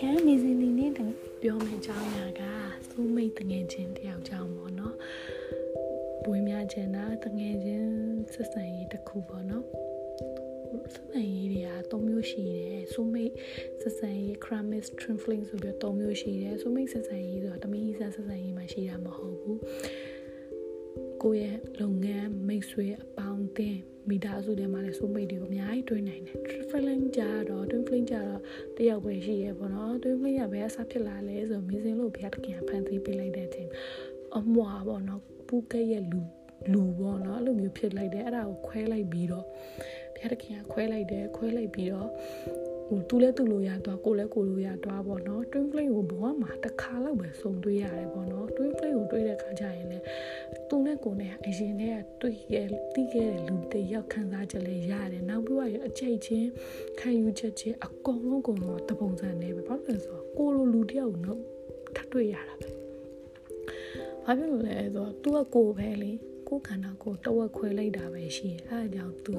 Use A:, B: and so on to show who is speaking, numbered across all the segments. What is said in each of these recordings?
A: ခန်းနေစဉ်နေနဲ့ပြောမယ့်အကြောင်းအရာကသိုးမိတ်တငယ်ချင်းတယောက်ကြောင့်ပေါ့နော်ပွေးများချင်တာတငယ်ချင်းဆက်ဆံရေးတစ်ခုပေါ့နော်ဆက်ဆံရေးတွေက၃မျိုးရှိတယ်ဆိုမိတ်ဆက်ဆံရေး Kramis Trifling ဆိုပြီး၃မျိုးရှိတယ်ဆိုမိတ်ဆက်ဆံရေးဆိုတာတမီးဆက်ဆက်ဆံရေးမှာရှိတာမဟုတ်ဘူးကိုယ့်ရဲ့လုပ်ငန်းမိတ်ဆွေအပေါင်းအသင်း မိသားစုထဲမှာလည်းဆိုမိတ်တွေကိုအများကြီးတွေ့နိုင်တယ် traveling ကြတော့ traveling ကြတော့တယောက်ပဲရှိရပေါ့နော် traveling ကဘယ်အစားဖြစ်လာလဲဆိုမင်းစင်လို့ဘုရားတခင်ဖန်တီးပေးလိုက်တဲ့အချိန်အမွာပေါ့နော်ပူကဲရဲ့လူလူပေါ့နော်အဲ့လိုမျိုးဖြစ်လိုက်တယ်အဲ့ဒါကိုခွဲလိုက်ပြီးတော့ဘုရားတခင်ကခွဲလိုက်တယ်ခွဲလိုက်ပြီးတော့ ဟိုသူလဲသူ့လိုရသွားကိုလဲကိုလိုရသွားပေါ့နော် twin flame ကိုဘဝမှာတစ်ခါလောက်ပဲစုံတွေ့ရတယ်ပေါ့နော် twin flame ကိုတွေ့တဲ့ခါကျရင်လည်းသူနဲ့ကိုနဲ့အရင်တည်းကတွေ့ခဲ့တီးခဲ့တဲ့လူတွေရောက်ခံစားချက်လည်းရတယ်နောက်ပြီးတော့အချိတ်ချင်းခံယူချက်ချင်းအကုန်လုံးကုန်တော့တပုံစံနေပဲဘာလို့လဲဆိုတော့ကိုလိုလူတယောက်တော့ထပ်တွေ့ရတာပဲဘာဖြစ်လို့လဲဆိုတော့ तू ကကိုပဲလေ ကိုယ်ခန္ဓာကိုတဝက်ခွဲလိုက်တာပဲရှိတယ်အဲအကြောင်းသူ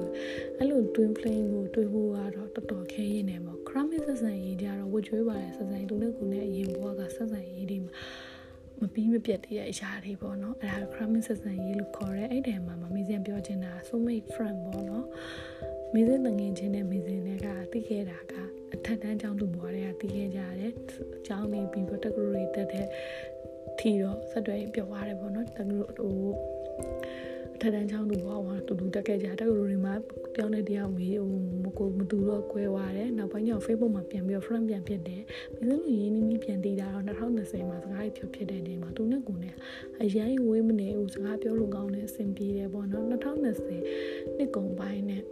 A: အဲ့လို twin flame ကိုတွေးဖို့ကတော့တော်တော်ခဲရင်းနေပေါ့ chronic ဆက်ဆံရေးကြတော့ဝှကျွေးပါတယ်ဆက်ဆံရေးသူနဲ့ကိုနဲ့အရင်ဘဝကဆက်ဆံရေးတွေမှာမပြီးမပြတ်တဲ့အရာတွေပေါ့နော်အဲ့ဒါ chronic ဆက်ဆံရေးလို့ခေါ်တယ်အဲ့ဒီမှာမမေးစင်ပြောချင်တာ soulmate friend ပေါ့နော်မေးစင်ငငယ်ချင်းနဲ့မေးစင်တွေကသိခဲ့တာကအထက်တန်းကျောင်းသူဘွားတွေကသိခဲ့ကြတယ်အကျောင်းနေပြီးတော့တက္ကသိုလ်တွေတက်တဲ့ထီတော့ဆက်တွဲပြောသွားတယ်ပေါ့နော်တက္ကသိုလ်ဟို ထက်တန်းချောင်းသူဘဝမှာတူတူတက်ခဲ့ကြတဲ့လူတွေမှာတယောက်နဲ့တယောက်မေးဟိုမကိုမတူတော့ကွဲသွားတယ်နောက်ပိုင်းကျတော့ Facebook မှာပြန်ပြီးတော့ friend ပြန်ဖြစ်တယ်မင်းတို့လူရင်းနှီးနှီးပြန်တည်တာတော့2020မှာစကားပြောဖြစ်တဲ့နေမှာသူနဲ့ကိုနဲ့အရင်ဝေးမနေဘူးစကားပြောလို့ကောင်းတယ်အဆင်ပြေတယ်ပေါ့နော်2020နှစ်ကုန်ပိုင်းနဲ့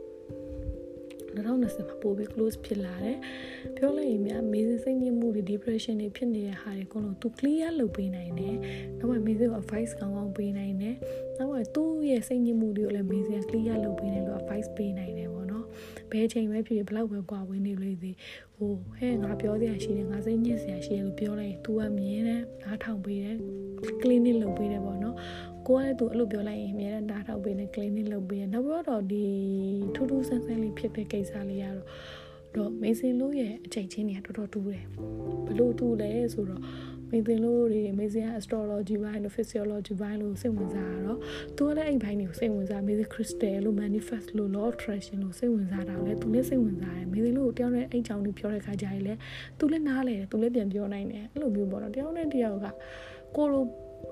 A: 2020မှာပိုပြီး close ဖြစ်လာတယ်ပြောလိုက်ရင်များမေးစိတ်ညစ်မှုတွေ depression တွေဖြစ်နေတဲ့ဟာတွေအကုန်လုံးသူ clear လုပ်ပေးနိုင်တယ်နောက်မှမေးစိတ်ကို advice ကောင်းကောင်းပေးနိုင်တယ်နောက်မှသူ့ရဲ့စိတ်ညစ်မှုတွေကိုလည်းမေးစိတ် clear လုပ်ပေးနိုင်လို့ advice ပေးနိုင်တယ်ပေါ့နော်ဘယ်ချိန်ပဲဖြစ်ဖြစ်ဘလောက်ပဲကွာဝေးနေလို့သေးဟိုဟဲ့ငါပြောစရာရှိတယ်ငါစိတ်ညစ်စရာရှိတယ်လို့ပြောလိုက်ရင် तू ကမြင်တယ်အားထောင်ပေးတယ် clinic လုပ်ပေးတယ်ပေါ့နော် ကိုကလည်းသူအဲ့လိုပြောလိုက်ရင်အများနဲ့တားထောက်ပေးနေ clinic လုပ်ပေးရနောက်ပြီးတော့ဒီထူးထူးဆန်းဆန်းလေးဖြစ်တဲ့ကိစ္စလေးရတော့တော့မေစင်လို့ရဲ့အချိန်ချင်းတွေကတော်တော်တူတယ်ဘလို့တူလဲဆိုတော့မေသင်လို့တွေမေစင်က astrology ဘိုင်းလို့ physiology ဘိုင်းလို့စိတ်ဝင်စားရတော့သူကလည်းအဲ့ဘိုင်းတွေကိုစိတ်ဝင်စားမေစင် crystal လို့ manifest လို့ law of attraction လို့စိတ်ဝင်စားတာလည်းသူလည်းစိတ်ဝင်စားတယ်မေသင်လို့တယောက်နဲ့အဲ့ကြောင်တွေပြောတဲ့ခါကျရင်လည်းသူလည်းနားလဲတယ်သူလည်းပြန်ပြောနိုင်တယ်အဲ့လိုမျိုးပေါ့နော်တယောက်နဲ့တယောက်ကကိုလို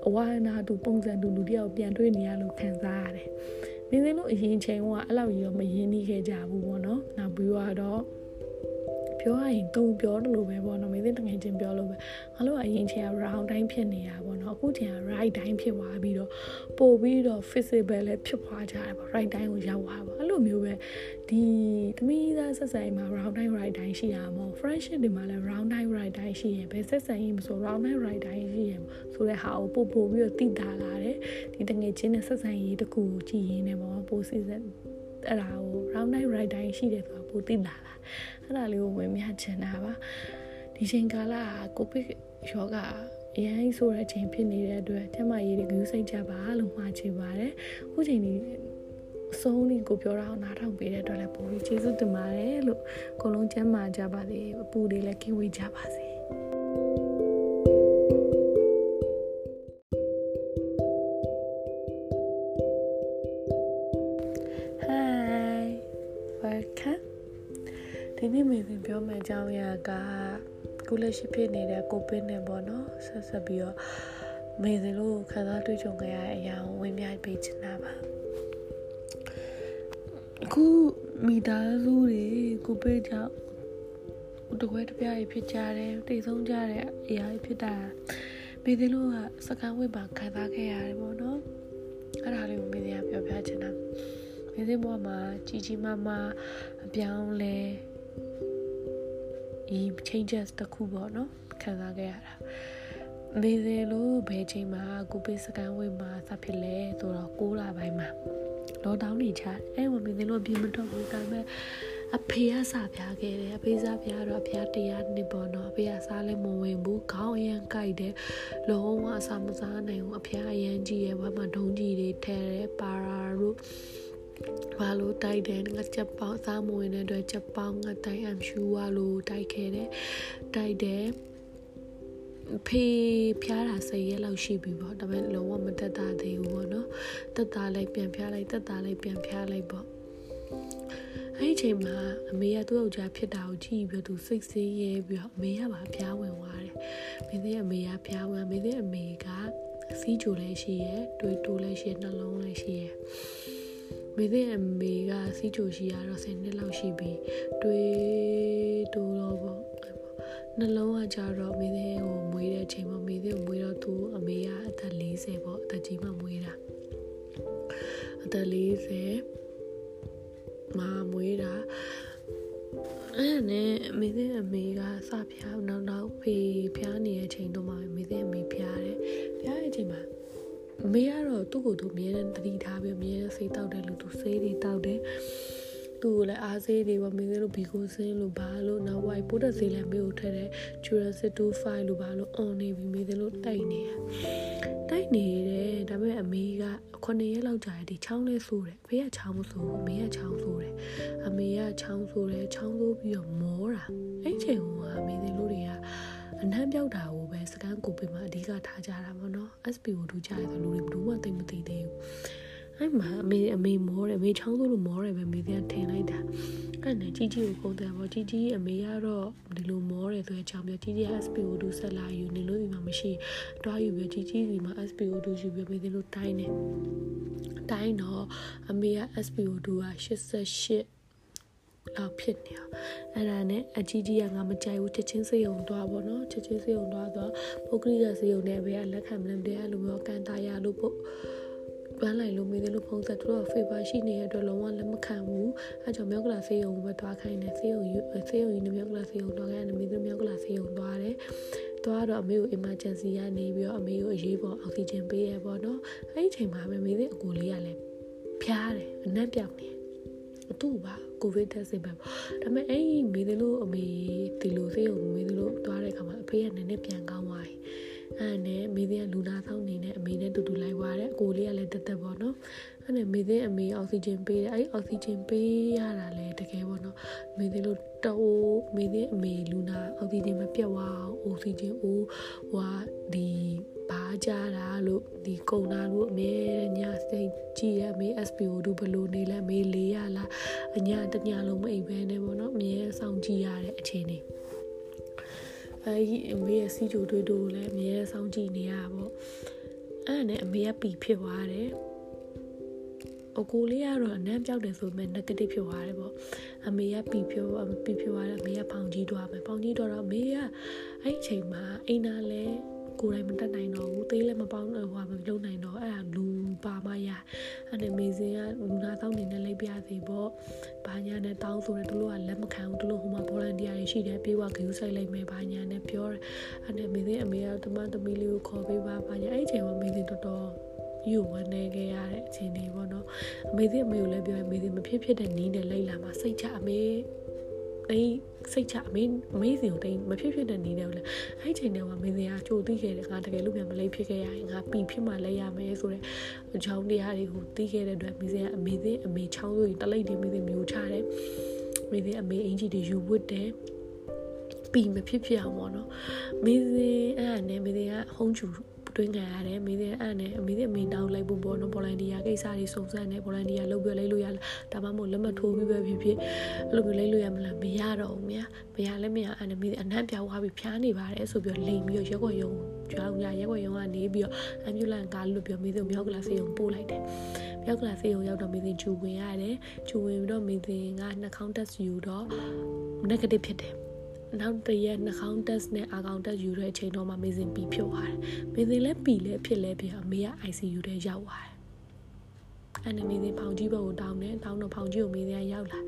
A: အဝါနာတူပုံစံတူလူတယောက်ပြန်တွေ့နေရလို့ခံစားရတယ်။နေစင်းလို့အရင်ချိန်ကအဲ့လောက်ကြီးတော့မရင်းနှီးခဲ့ကြဘူးပေါ့နော်။နောက်ပြီးတော့ ပြောရရင်သူပြောတယ်လို့ပဲပေါ့နော်မင်းသိတငယ်ချင်းပြောလို့ပဲငါတို့ကအရင်ချိန်က round တိုင်းဖြစ်နေတာပေါ့နော်အခုချိန်က right တိုင်းဖြစ်သွားပြီးတော့ပို့ပြီးတော့ feasible လည်းဖြစ်သွားကြတယ်ပေါ့ right တိုင်းကိုရောက်သွားပါအဲ့လိုမျိုးပဲဒီသမီးသားဆက်ဆံရေးမှာ round တိုင်း right တိုင်းရှိတာမဟုတ် friendship တွေမှာလည်း round တိုင်း right တိုင်းရှိရင်ဘယ်ဆက်ဆံရေးမဆို round တိုင်း right တိုင်းရှိရင်ဆိုတဲ့ဟာကိုပို့ပို့ပြီးတော့သိတာလာတယ်ဒီတငယ်ချင်းနဲ့ဆက်ဆံရေးတခုကိုကြည်ရင်းနေပေါ့ပို့စီစ အဲ့ဒါကို round night right တိုင်းရှိတယ်ဆိုတာပိုသိလာတာအဲ့ဒါလေးကိုဝင်မြချင်တာပါဒီချိန်ကာလကိုဗစ်ယောဂအရင်ဆိုတဲ့အချိန်ဖြစ်နေတဲ့အတွက်ကျမရေးတွေဂူးစိတ်ကြပါလို့မှာချင်ပါတယ်အခုချိန်ဒီအဆုံးလေးကိုပြောတာအောင်နားထောင်ပေးတဲ့အတွက်လည်းပိုပြီးကျေးဇူးတင်ပါတယ်လို့အကုန်လုံးကျမ်းမာကြပါစေအပူတွေလည်းကင်းဝေးကြပါစေ ရာကကုလက်ရှိဖြစ်နေတဲ့ကိုပင်းနဲ့ပေါ့နော်ဆက်ဆက်ပြီးတော့မေစဉ်လို့ခံစားတွေ့ကြုံကြရတဲ့အရာကိုဝင်ပြပေးချင်တာပါအခုမိသားစုတွေကိုပင်းကြောင့်တကွဲတပြားကြီးဖြစ်ကြတယ်တိတ်ဆုံးကြတဲ့အရာကြီးဖြစ်တာမေစဉ်လို့ကစကံဝိပါခံစားခဲ့ရတယ်ပေါ့နော်အဲ့ဒါလေးကိုမေစဉ်ကပြောပြချင်တာမင်းစင်းဘဝမှာကြီးကြီးမားမားအပြောင်းလဲ ဒီ changes တခုပေါ့နော်ခံစားခဲ့ရတာမေစင်လို့ဘယ်ချိန်မှာကိုပေးစကန်ဝေးမှာစဖြစ်လဲဆိုတော့6လပိုင်းမှာလောတောင်းနေချအဲ့ဝင်မေစင်လို့ပြင်မတော့ဘူးဒါပေမဲ့အဖေကစားပြခဲ့တယ်အဖေစားပြတော့အဖေတရားနှစ်ပေါ့နော်အဖေကစားလဲမဝင်ဘူးခေါင်းအရန်ကြိုက်တယ်လုံးဝအစာမစားနိုင်ဘူးအဖေအရန်ကြီးရဲ့ဘာမှဒုံးကြီးတွေထဲတယ်ပါရာတို့ ဘာလို့တိုက်တယ်ငါချက်ပေါင်းစားမဝင်တဲ့အတွက်ချက်ပေါင်းငါတိုက်အမ်ရှူဝါလို့တိုက်ခဲ့တယ်တိုက်တယ်ဖေးဖျားတာ၁၀ရက်လောက်ရှိပြီပေါ့ဒါပေမဲ့လုံးဝမတက်တာသေးဘူးပေါ့နော်တက်တာလိုက်ပြန်ဖျားလိုက်တက်တာလိုက်ပြန်ဖျားလိုက်ပေါ့အဲ့ဒီချိန်မှာအမေကသူ့ယောက်ျားဖြစ်တာကိုကြည့်ပြီးသူစိတ်ဆင်းရဲပြီးတော့အမေကပါဖျားဝင်သွားတယ်မင်းသေးအမေကဖျားဝင်မင်းသေးအမေကစီးကြိုလည်းရှိရဲတွေးတိုးလည်းရှိရဲနှလုံးလည်းရှိရဲ မေသေးအမေကစီးချိုရှိရတော့10နှစ်လောက်ရှိပြီတွေးတိုးတော့ပေါ့နှလုံးကကြတော့မေသေးကိုမွေးတဲ့ချိန်မှာမေသေးကိုမွေးတော့သူအမေကအသက်40ပေါ့အသက်ကြီးမှမွေးတာအသက်40မှာမွေးတာအဲ့နဲ့မေသေးအမေကစဖျားနောက်နောက်ဖေးဖျားနေတဲ့ချိန်တော့မှမေသေးအမေဖျားတယ်ဖျားတဲ့ချိန်မှာ အမေကတော့သူ့ကိုယ်သူအမြဲတမ်းတတိထားပြီးအမြဲတမ်းစိတ်တောက်တယ်လို့သူဆေးတွေတောက်တယ်သူ့ကိုလည်းအားဆေးတွေပေါ့မင်းတို့ဘီကိုစင်းလို့ဘာလို့နောက်ဝိုက်ပိုးတက်ဆေးလည်းမေကိုထည့်တယ် Jurassic 5လို့ဘာလို့ on နေပြီမင်းတို့တိုက်နေရတိုက်နေတယ်ဒါပေမဲ့အမေက9ရက်လောက်ကြာဒီချောင်းလေးဆိုးတယ်အဖေကချောင်းမဆိုးဘူးအမေကချောင်းဆိုးတယ်အမေကချောင်းဆိုးတယ်ချောင်းဆိုးပြီးတော့မောတာအဲ့ချိန်ကအမေတို့တွေက အနှမ်းပြောက်တာကိုပဲစကန်ကိုပင်မှာအဓိကထားကြတာပေါ့နော် SP ကိုထူကြရတဲ့လူတွေဘယ်သူမှသိမသိသေးဘူးအဲ့မှာအမေအမေမောတယ်အမေချောင်းစိုးလို့မောတယ်ပဲမိသေးထင်လိုက်တာအဲ့နဲ့ជីជីကိုပုံတယ်ပေါ့ជីជីအမေကတော့ဒီလိုမောတယ်ဆိုတဲ့အကြောင်းပြជីជីက SP ကိုထူဆက်လာယူနေလို့ဒီမှာမရှိတွားယူပြီးជីជីဒီမှာ SP ကိုထူယူပြီးမိသေးလို့တိုင်းနေတိုင်းတော့အမေက SP ကိုထူက88 လောက်ဖြစ်နေအောင်အဲ့ဒါနဲ့အကြီးကြီးကငါမကြိုက်ဘူးချက်ချင်းစေယုံသွားပေါ့နော်ချက်ချင်းစေယုံသွားတော့ပုဂ္ဂလိကစေယုံနဲ့ပဲလက်ခံမလဲမတဲ့အဲ့လိုမျိုးကန်တာရလို့ပို့ပန်းလိုက်လို့မေးတယ်လို့ဖုန်းဆက်သူတို့က favor ရှိနေတဲ့အတွက်လုံးဝလက်မခံဘူးအဲကြောင့်မြောက်ကလာစေယုံပဲသွားခိုင်းတယ်စေယုံယူစေယုံယူနေမြောက်ကလာစေယုံသွားခိုင်းတယ်မေးတယ်မြောက်ကလာစေယုံသွားတယ်သွားတော့အမေကို emergency ကနေပြီးတော့အမေကိုအရေးပေါ်အောက်ဆီဂျင်ပေးရပေါ့နော်အဲ့ဒီချိန်မှာပဲမေးတဲ့အကိုလေးကလည်းဖျားတယ်အနက်ပြောက်နေသူ့ပါ ကိုဗစ်တက်စစ်ပဲပေါ့ဒါပေမဲ့အဲ့ဒီမေးတယ်လို့အမေဒီလိုစေးုံမေးတယ်လို့သွားတဲ့အခါမှာအဖေကနည်းနည်းပြန်ကောင်းသွားပြီအဲ့နဲ့မေးတဲ့လူနာဆောင်နေနဲ့အမေနဲ့တူတူလိုက်သွားတယ်အကိုလေးကလည်းတက်တက်ပေါ့နော်အဲ့နဲ့မေးတဲ့အမေအောက်ဆီဂျင်ပေးတယ်အဲ့အောက်ဆီဂျင်ပေးရတာလည်းတကယ်ပေါ့နော်မေးတယ်လို့တိုးမေးတဲ့အမေလူနာအောက်ဆီဂျင်မပြတ်သွားအောင်အောက်ဆီဂျင်အိုးဟွာဒီ ဘာကြတာလို့ဒီကုံနာလို့အမေညစိတ်ကြည့်ရအမေ SPO တို့ဘလို့နေလဲမေးလေးရလားအညာတညာလုံးမအိပ်ပဲနဲ့ပေါ့နော်အမြဲဆောင်ကြည့်ရတဲ့အခြေအနေအဲဒီအမေရဲ့စီဂျိုတွေးတို့လည်းအမြဲဆောင်ကြည့်နေရပါပေါ့အဲ့ဒါနဲ့အမေကပီဖြစ်သွားတယ်အကိုလေးကတော့အနမ်းပြောက်တယ်ဆိုပေမဲ့ negative ဖြစ်သွားတယ်ပေါ့အမေကပီဖြစ်ပီဖြစ်သွားတယ်အမေကဖောင်ကြီးသွားမယ်ဖောင်ကြီးတော့အမေကအဲ့ဒီချိန်မှာအိမ်နာလဲ ကိုယ်တိုင်မတက်နိုင်တော့ဘူးသေးလည်းမပေါင်းဟိုမလုံးနိုင်တော့အဲ့ဒါလူပါမရအဲ့ဒါမေစင်ကလူနာတောင်းနေနဲ့လိုက်ပြစီပေါ့ဘာညာနဲ့တောင်းဆိုတယ်သူတို့ကလက်မခံဘူးသူတို့ဟိုမှာဗော်လန်တီယာတွေရှိတယ်ပြေးဝဂယူဆိုင်လိုက်မယ်ဘာညာနဲ့ပြောတယ်အဲ့ဒါမေစင်အမေကတမန်သမီးလေးကိုခေါ်ပေးပါဘာညာအဲ့ဒီချိန်မှာမေစင်တော်တော်ယူဝနေခဲ့ရတဲ့အခြေအနေပေါ့နော်အမေသေးအမေကိုလည်းပြောအမေသေးမဖြစ်ဖြစ်တဲ့နီးနဲ့လိုက်လာမှာစိတ်ချအမေတိတ် စိတ်ချအမေအမေစီကိုတိတ်မဖြစ်ဖြစ်တဲ့နေတယ်လေအဲ့ချိန်တည်းမှာမင်းစင်ကကြိုသိခဲ့တယ်ငါတကယ်လို့ပြန်မလိမ့်ဖြစ်ခဲ့ရရင်ငါပီဖြစ်မှလိုက်ရမယ်ဆိုတော့အကြောင်းတရားတွေကိုသိခဲ့တဲ့အတွက်မင်းစင်ကအမေစင်အမေချောင်းဆိုရင်တလိမ့်တယ်မင်းစင်မျိုးချတယ်မင်းစင်အမေအင်ဂျီတွေယူဝတ်တယ်ပီမဖြစ်ဖြစ်အောင်ပေါ့နော်မင်းစင်အဲ့ဒါနဲ့မင်းစင်ကဟုံးချူ တွင်းခံရတယ်မိသေးအဲ့နဲ့အမိသေးအမိတောင်းလိုက်ဖို့ပေါ့နော်ဗော်လန်တီယာကိစ္စတွေစုံစမ်းနေဗော်လန်တီယာလုပ်ပြလိုက်လို့ရလားဒါမှမဟုတ်လက်မှတ်ထိုးပြီးပဲဖြစ်ဖြစ်အဲ့လိုမျိုးလိုက်လို့ရမလားမရတော့ဘူးမြာမရလည်းမရအဲ့နဲ့မိသေးအနှံ့ပြောင်းသွားပြီးဖျားနေပါတယ်ဆိုပြီးလိန်ပြီးရက်ွက်ရုံကျွားရရက်ွက်ရုံကနေပြီးတော့အမ်ဘူလန်ကားလို့ပြောမိသေးမြောက်ကလာစေုံပို့လိုက်တယ်မြောက်ကလာစေုံရောက်တော့မိသေးဂျူဝင်ရတယ်ဂျူဝင်ပြီးတော့မိသေးကနှာခေါင်းတက်ယူတော့ negative ဖြစ်တယ် နောက်တရက်နှာခေါင်းတက်နဲ့အာကောင်တက်ယူတဲ့အချိန်တော့မှမေစင်ပီဖြစ်သွားတယ်မေစင်လည်းပီလည်းဖြစ်လည်းပြအမေက ICU ထဲရောက်သွားတယ်အဲ့နဲ့မေစင်ဖောင်ကြီးဘက်ကိုတောင်းတယ်တောင်းတော့ဖောင်ကြီးကိုမေစင်ကရောက်လာ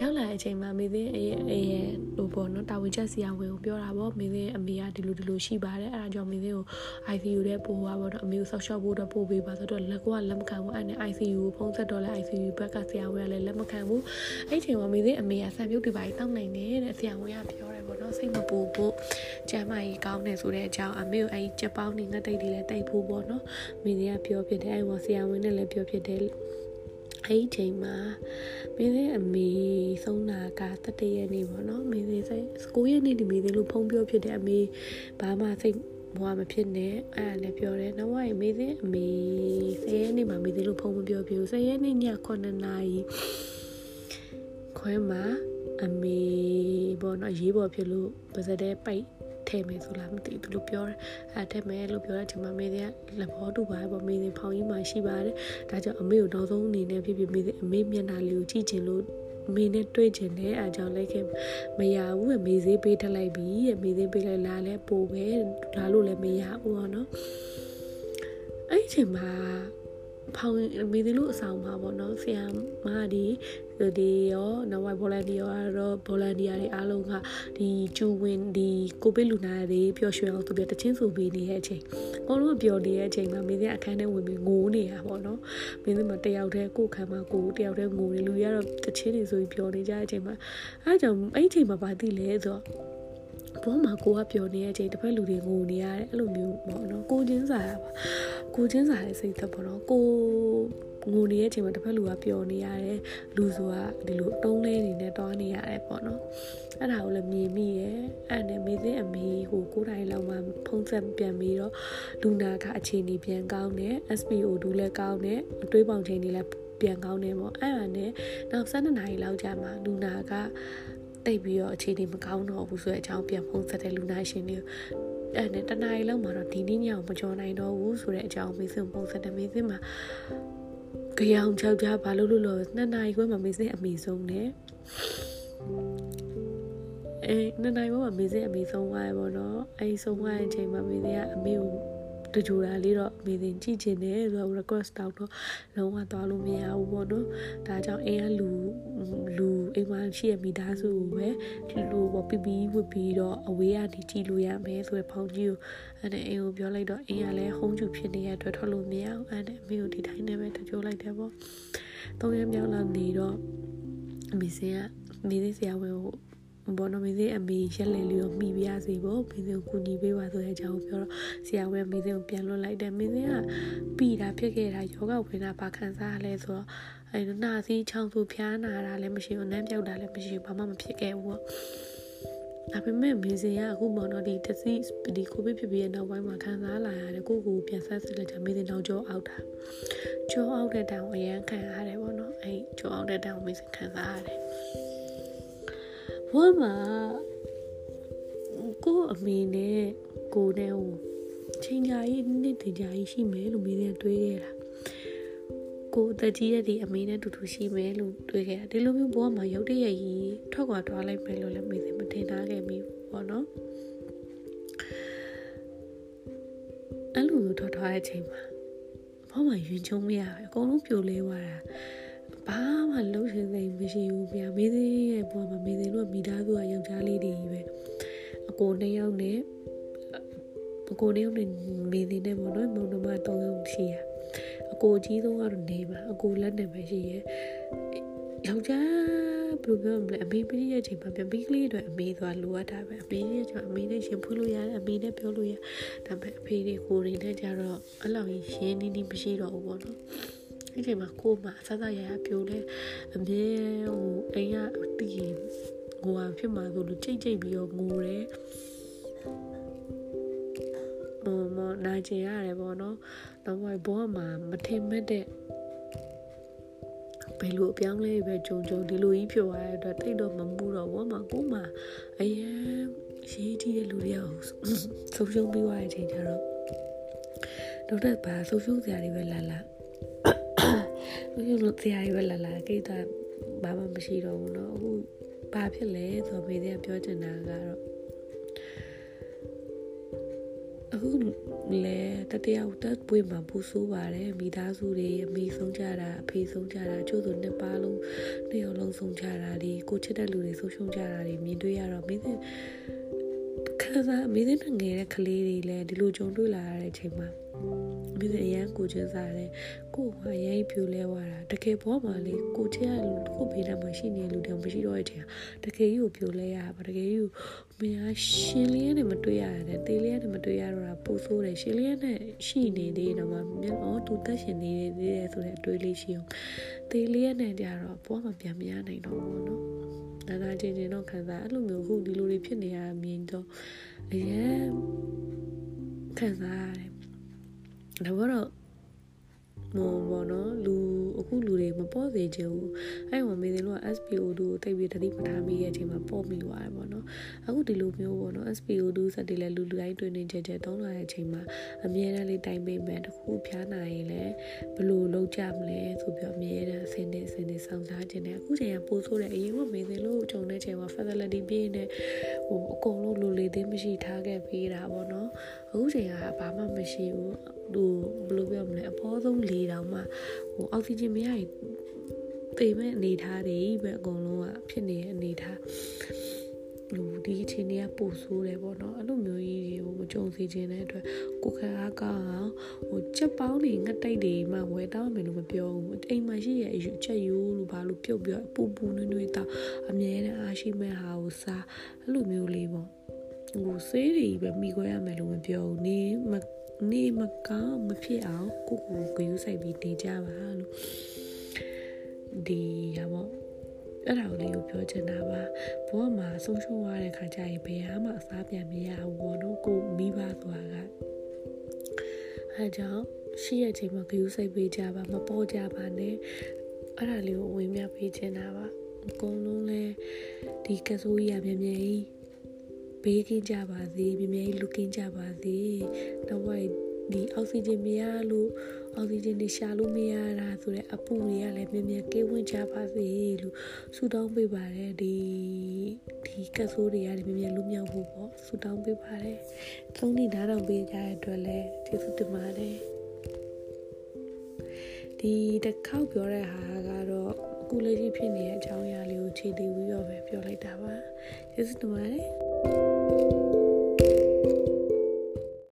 A: ရောက်လာတဲ့အချိန်မှာမေစင်းအရဲ့အရဲ့ဟိုပေါ့နော်တာဝန်ချက်ဆရာဝန်ကိုပြောတာပေါ့မေစင်းအမေကဒီလိုဒီလိုရှိပါတယ်အဲဒါကြောင့်မေစင်းကို ICU တဲ့ပို့သွားပေါ့နော်အမေကိုဆောက်ရှောက်ဖို့တော့ပို့ပေးပါဆိုတော့လက်ကွာလက်မခံဘူးအဲ့နဲ့ ICU ကိုဖုန်းဆက်တော့လဲ ICU ဘက်ကဆရာဝန်ကလည်းလက်မခံဘူးအဲ့ချိန်မှာမေစင်းအမေကဆံပြုတ်တွေပါတောင်းနိုင်တယ်တဲ့ဆရာဝန်ကပြောတယ်ပေါ့နော်စိတ်မပူဖို့ကျမ်းမာရေးကောင်းတယ်ဆိုတဲ့အကြောင်းအမေကိုအဲ့ချက်ပေါင်းနေငတ်တိတ်တွေလည်းတိတ်ဖို့ပေါ့နော်မေစင်းကပြောဖြစ်တယ်အဲ့ဟောဆရာဝန်နဲ့လည်းပြောဖြစ်တယ် အဲ့ဒီချိန်မှာမင်းသေးအမေဆုံးတာကတတရက်နေ့ပေါ့နော်မင်းသေးစိတ်9ရက်နေ့ဒီမင်းသေးလို့ဖုံးပြောဖြစ်တဲ့အမေဘာမှစိတ်ဘွားမဖြစ်နဲ့အဲ့ဒါလည်းပြောတယ်နောက်ဝိုင်းမေးသေးအမေ10ရက်နေ့မှာမေးသေးလို့ဖုန်းမပြောပြဘူး10ရက်နေ့ည9နာရီခွဲမှာအမေဘောနော်ရေးပေါ်ဖြစ်လို့ပါစတဲ့ပိုက် ထဲမယ်ဆိုလားမသိဘူးလို့ပြောတယ်အဲထဲမယ်လို့ပြောတဲ့အချိန်မှာမေးသေးကလက်ဘောတူပါပေါ့မေးသေးဖောင်ကြီးမှရှိပါတယ်ဒါကြောင့်အမေကိုနောက်ဆုံးအနေနဲ့ဖြစ်ဖြစ်မေးသေးအမေမျက်နှာလေးကိုကြည့်ချင်လို့မေနဲ့တွေ့ချင်တယ်အဲကြောင့်လိုက်ခဲ့မရဘူးမေသေးပေးထလိုက်ပြီမေသေးပေးလိုက်လာလဲပို့ပဲလာလို့လည်းမရဘူးပေါ့နော်အဲ့ဒီချိန်မှာ ဖောင်မေသေးလို့အဆောင်မှာပေါ့နော်ဆရာမဒီဒီရောနောက်ဝိုင်ဗော်လန်တီယာရောဗော်လန်တီယာတွေအားလုံးကဒီကျူဝင်ဒီကိုဗစ်လူနာတွေပျော်ရွှင်အောင်သူပြတချင်းဆိုပေးနေတဲ့အချိန်အကုန်လုံးပျော်နေတဲ့အချိန်မှာမင်းစအခန်းထဲဝင်ပြီးငိုနေတာပေါ့နော်မင်းစမတယောက်တည်းကိုယ်ခံမှာကိုယ်တယောက်တည်းငိုနေလူတွေကတော့တချင်းတွေဆိုပြီးပျော်နေကြတဲ့အချိန်မှာအဲအကြောင်းအဲ့ဒီအချိန်မှာဗာသိလဲဆိုတော့ ဘောမှာကိုကပျော်နေတဲ့အချိန်တစ်ဖက်လူတွေငိုနေရတယ်အဲ့လိုမျိုးပေါ့နော်ကိုချင်းစားတာပါကိုချင်းစားတဲ့စိတ်သက်ပေါ့နော်ကိုငိုနေတဲ့အချိန်မှာတစ်ဖက်လူကပျော်နေရတယ်လူဆိုတာဒီလိုတုံးလဲနေနဲ့တွားနေရတယ်ပေါ့နော်အဲ့ဒါကိုလည်းမြင်မိရဲ့အဲ့နဲ့မေသိအမေဟိုကိုယ်တိုင်လောက်မှဖုံးဆက်ပြန်ပြီးတော့လူနာကအခြေအနေပြန်ကောင်းတယ် SPO ဒူးလည်းကောင်းတယ်အတွေးပေါင်ချိန်တွေလည်းပြန်ကောင်းတယ်ပေါ့အဲ့ဒါနဲ့နောက်12နာရီလောက်ကြာမှလူနာက တိတ်ပြီးတော့အခြေအနေမကောင်းတော့ဘူးဆိုတဲ့အကြောင်းပြန်ဖုံးဆက်တဲ့လူနာရှင်တွေကိုအဲ့နဲ့တနားရီလောက်မှာတော့ဒီနေ့ညအောင်မကြော်နိုင်တော့ဘူးဆိုတဲ့အကြောင်းမေးစင်ပုံစံနဲ့မေးစင်မှာကြောင်ချောက်ကြဘာလို့လို့လို့နှစ်နာရီခွဲမှာမေးစင်အမေဆုံးနဲ့အဲနှစ်နာရီခွဲမှာမေးစင်အမေဆုံးသွားရပေါ့နော်အဲဆုံးသွားတဲ့အချိန်မှာမေးစင်ကအမေကို တကြူတာလေးတော့မေးတင်ကြည့်ချင်တယ်ဆိုတော့ request တောက်တော့လုံးဝသွားလို့မရဘူးပေါ့နော်ဒါကြောင့်အိမ်ကလူလူအိမ်မှာရှိရမိသားစုကိုပဲဒီလိုပေါ့ပြပြီးဝတ်ပြီးတော့အဝေးကနေကြည့်လို့ရမယ်ဆိုတဲ့ဖောင်ကြီးကိုအဲ့ဒါအိမ်ကိုပြောလိုက်တော့အိမ်ကလည်းဟုံးကျူဖြစ်နေတဲ့အတွက်ထွက်လို့မရအောင်အဲ့ဒါအမေကိုဒီတိုင်းနဲ့ပဲတကြိုလိုက်တယ်ပေါ့သုံးရက်မြောက်လာနေတော့အမေစင်ကမိသေးဆရာဝန်ကို ဘောနော်မင်းသေးအမေရက်လေလေးကိုမိပြရစီပေါ့မင်းသေးကိုကူညီပေးပါဆိုတဲ့အကြောင်းပြောတော့ဆရာဝန်မင်းသေးကိုပြန်လွတ်လိုက်တယ်မင်းသေးကပြီးတာဖြစ်ခဲ့တာယောဂဝင်တာဘာခံစားရလဲဆိုတော့အဲနာစီချောင်းသူဖျားနာတာလည်းမရှိဘူးနမ်းပြောက်တာလည်းမရှိဘူးဘာမှမဖြစ်ခဲ့ဘူးပေါ့ဒါပေမဲ့မင်းစင်ကအခုပေါ့နော်ဒီတစီဒီကိုဗစ်ဖြစ်ပြီးတဲ့နောက်ပိုင်းမှာခံစားလာရတယ်ကိုကိုပြန်ဆက်စစ်လိုက်ကြမင်းစင်တော့ကြောအောက်တာကြောအောက်တဲ့တောင်အရန်ခံရတယ်ပေါ့နော်အဲကြောအောက်တဲ့တောင်မင်းစင်ခံစားရတယ် ဘဝမှာကိုအမေနဲ့ကိုနဲ့ဟိုချိန်ကြာကြီးနှစ်တင်ကြာကြီးရှိမယ်လို့မင်းနဲ့တွေးခဲ့တာကိုအသက်ကြီးတဲ့ဒီအမေနဲ့တူတူရှိမယ်လို့တွေးခဲ့တာဒီလိုမျိုးဘဝမှာရုပ်တရက်ကြီးထွက်ခွာသွားလိုက်မယ်လို့လည်းမင်းမထင်ထားခဲ့မိဘူးပေါ့နော်အဲ့လိုမျိုးထွက်သွားတဲ့အချိန်မှာဘဝမှာယဉ်ချုံမရဘူးအကုန်လုံးပြိုလဲသွားတာ ဘာမှလှုပ်ရှင်စိမ်မရှိဘူးဗျာမေးသေးရဲ့ဘဝမှာမေးသေးလို့မိသားစုကယောက်ျားလေးတွေကြီးပဲအကိုနှစ်ယောက်နဲ့အကိုနှစ်ယောက်နဲ့မေးသေးနဲ့ပေါ့နော်မုံနှမ၃ယောက်ရှိရအကိုအကြီးဆုံးကတော့နေပါအကိုလက်နဲ့ပဲရှိရယောက်ျားဘယ်လိုပြောမလဲအမေပြီးရဲ့အချိန်မှာပြန်ပြီးကလေးတွေအမေသွားလိုအပ်တာပဲအမေရဲ့အချိန်အမေနဲ့ရှင်ဖွင့်လို့ရတယ်အမေနဲ့ပြောလို့ရဒါပေမဲ့အဖေတွေကိုတွေနဲ့ကြတော့အဲ့လောက်ရင်းနေနေမရှိတော့ဘူးပေါ့နော် ဒီချိန်မှာကိုမဆဆရရပြိုလဲအမြဲဟိုအိမ်ကတည်ငိုအောင်ဖြစ်မှာဆိုလို့ကြိတ်ကြိတ်ပြီးတော့ငိုတယ်ဟိုမနာကျင်ရတယ်ပေါ့နော်တော့ဘောမှာမထင်မဲ့တဲ့ဘယ်လိုအပြောင်းလဲပဲကြုံကြုံဒီလိုကြီးဖြစ်သွားတဲ့အတွက်တိတ်တော့မမှုတော့ဘောမှာကိုမှအရင်ရေးကြည့်တဲ့လူတွေကဆုံးရှုံးပြီးသွားတဲ့အချိန်ကျတော့တော့တဲ့ဘာဆုံးရှုံးစရာတွေပဲလာလာ ဆုံးရှုံးစရာတွေပဲလာလာကိစ္စဘာမှမရှိတော့ဘူးเนาะအခုဘာဖြစ်လဲဆိုတော့မေးတဲ့ပြောချင်တာကတော့အခုလေတတယောက်တက်ပွေမှာပူဆိုးပါတယ်မိသားစုတွေအမေဆုံးကြတာအဖေဆုံးကြတာကျို့ဆိုနှစ်ပါးလုံးနှစ်ယောက်လုံးဆုံးကြတာဒီကိုချစ်တဲ့လူတွေဆုံးရှုံးကြတာတွေမြင်တွေ့ရတော့မင်း ခါစားမင်းတဲ့ငယ်တဲ့ကလေးတွေလည်းဒီလိုကြုံတွေ့လာရတဲ့အချိန်မှာ
B: ပြီးတော့အရန်ကိုချင်းစားတယ်ကိုကအရင်ပြိုလဲသွားတာတကယ်ဘောမှာလေကိုချင်းကကိုဘေးနားမှာရှိနေလူတောင်မရှိတော့တဲ့အချိန်တကယ်ကြီးကိုပြိုလဲရပါတကယ်ကြီးကိုမရရှင်လေးနဲ့မတွေ့ရတယ်တေးလေးနဲ့မတွေ့ရတော့တာပို့ဆိုးတယ်ရှင်လေးနဲ့ရှိနေသေးတော့မှမျက်တော့သူတက်ရှင်နေသေးတယ်ဆိုတဲ့အတွေးလေးရှိအောင်တေးလေးနဲ့ကြတော့ဘောမှာပြန်မရနိုင်တော့ဘူးနော် နာနာချင်းချင်းတော့ခံစားအဲ့လိုမျိုးခုဒီလိုတွေဖြစ်နေရမြင်တော့အရင်ခံစားရတယ်ဒါကတော့ ဟိုဘောနော်လူအခုလူတွေမပေါ်စေချင်ဘူးအဲ့ဟိုမေးတယ်လို့ SPO2 ကိုတိတ်ပြီးတတိပထားမိရဲ့အချိန်မှာပေါ်မိသွားတယ်ပေါ့နော်အခုဒီလိုမျိုးပေါ့နော် SPO2 စက်တွေလည်းလူလူတိုင်းတွင်နေကြကြတုံးလာတဲ့အချိန်မှာအမြဲတမ်းလေးတိုင်ပေးမယ်တခုဖျားနိုင်ရင်လည်းဘယ်လိုလုပ်ကြမလဲဆိုပြီးအမြဲတမ်းအစင်းနေအစင်းနေစောင့်စားခြင်းနဲ့အခုချိန်ကပို့ဆိုးတယ်အရင်ကမေးတယ်လို့ဂျုံတဲ့ချိန်မှာ facility ပြည့်နေဟိုအကုန်လုံးလူလေးသေးမရှိထားခဲ့ပေးတာပေါ့နော်အခုချိန်ကဘာမှမရှိဘူးဟိုဘယ်လိုပြောမလဲအပေါ်ဆုံးလေတောင်မှဟိုအောက်ဆီဂျင်မရရင်ပေမဲ့အနေထားတွေပဲအကုန်လုံးကဖြစ်နေတဲ့အနေထားလူဒီအချိန်တွေကပို့ဆိုးတယ်ပေါ့နော်အဲ့လိုမျိုးကြီးတွေကိုမကြုံစေချင်တဲ့အတွက်ကိုခအားကောင်းအောင်ဟိုချက်ပေါင်းတွေငတ်တိတ်တွေမှဝယ်တောင်းမယ်လို့မပြောဘူးအိမ်မှာရှိရဲ့အယူချက်ယူလို့ဘာလို့ပြုတ်ပြီးပူပူနွေ့နွေ့တောင်းအမြဲတမ်းအားရှိမဲ့ဟာကိုစားအဲ့လိုမျိုးလေးပေါ့ဟိုဆေးတွေပဲမိခွဲရမယ်လို့မပြောဘူးနေမ နေမကောင်းမဖြစ်အောင်ကိုကိုဂယူးဆိုင်ပြီးနေကြပါလို့ဒီရပါအဲ့ဒါကိုလေးကိုပြောချင်တာပါဘဝမှာဆုံးရှုံးရတဲ့ခါကျရင်ဘယ်မှအစားပြန်မရဘူးဘောနော်ကိုမိဘဆိုတာကအဲကြောင့်ရှိရချိန်မှာဂယူးစိတ်ပေးကြပါမပေါ်ကြပါနဲ့အဲ့ဒါလေးကိုဝင်မြပေးချင်တာပါအကုန်လုံးလဲဒီကဆိုးကြီးရမြဲမြဲကြီး ဘေးကင်းကြပါစေမြဲမြဲလူကင်းကြပါစေတော့ဝိုင်းဒီအောက်ဆီဂျင်မရလို့အောက်ဆီဂျင်တွေရှာလို့မရတာဆိုတဲ့အပူတွေကလည်းမြဲမြဲကေးဝင်ကြပါစေလို့ဆုတောင်းပေးပါတယ်ဒီဒီကဆိုးတွေကလည်းမြဲမြဲလူမြောက်ဖို့ပေါ့ဆုတောင်းပေးပါတယ်သုံးနေ့ဓာတ်တော်ပေးကြတဲ့အတွက်လည်းကျေးဇူးတင်ပါတယ်ဒီတစ်ခေါက်ပြောတဲ့ဟာကတော့အခုလက်ရှိဖြစ်နေတဲ့အကြောင်းအရာလေးကိုခြေတည်ပြီးတော့ပဲပြောလိုက်တာပါကျေးဇူးတင်ပါတယ်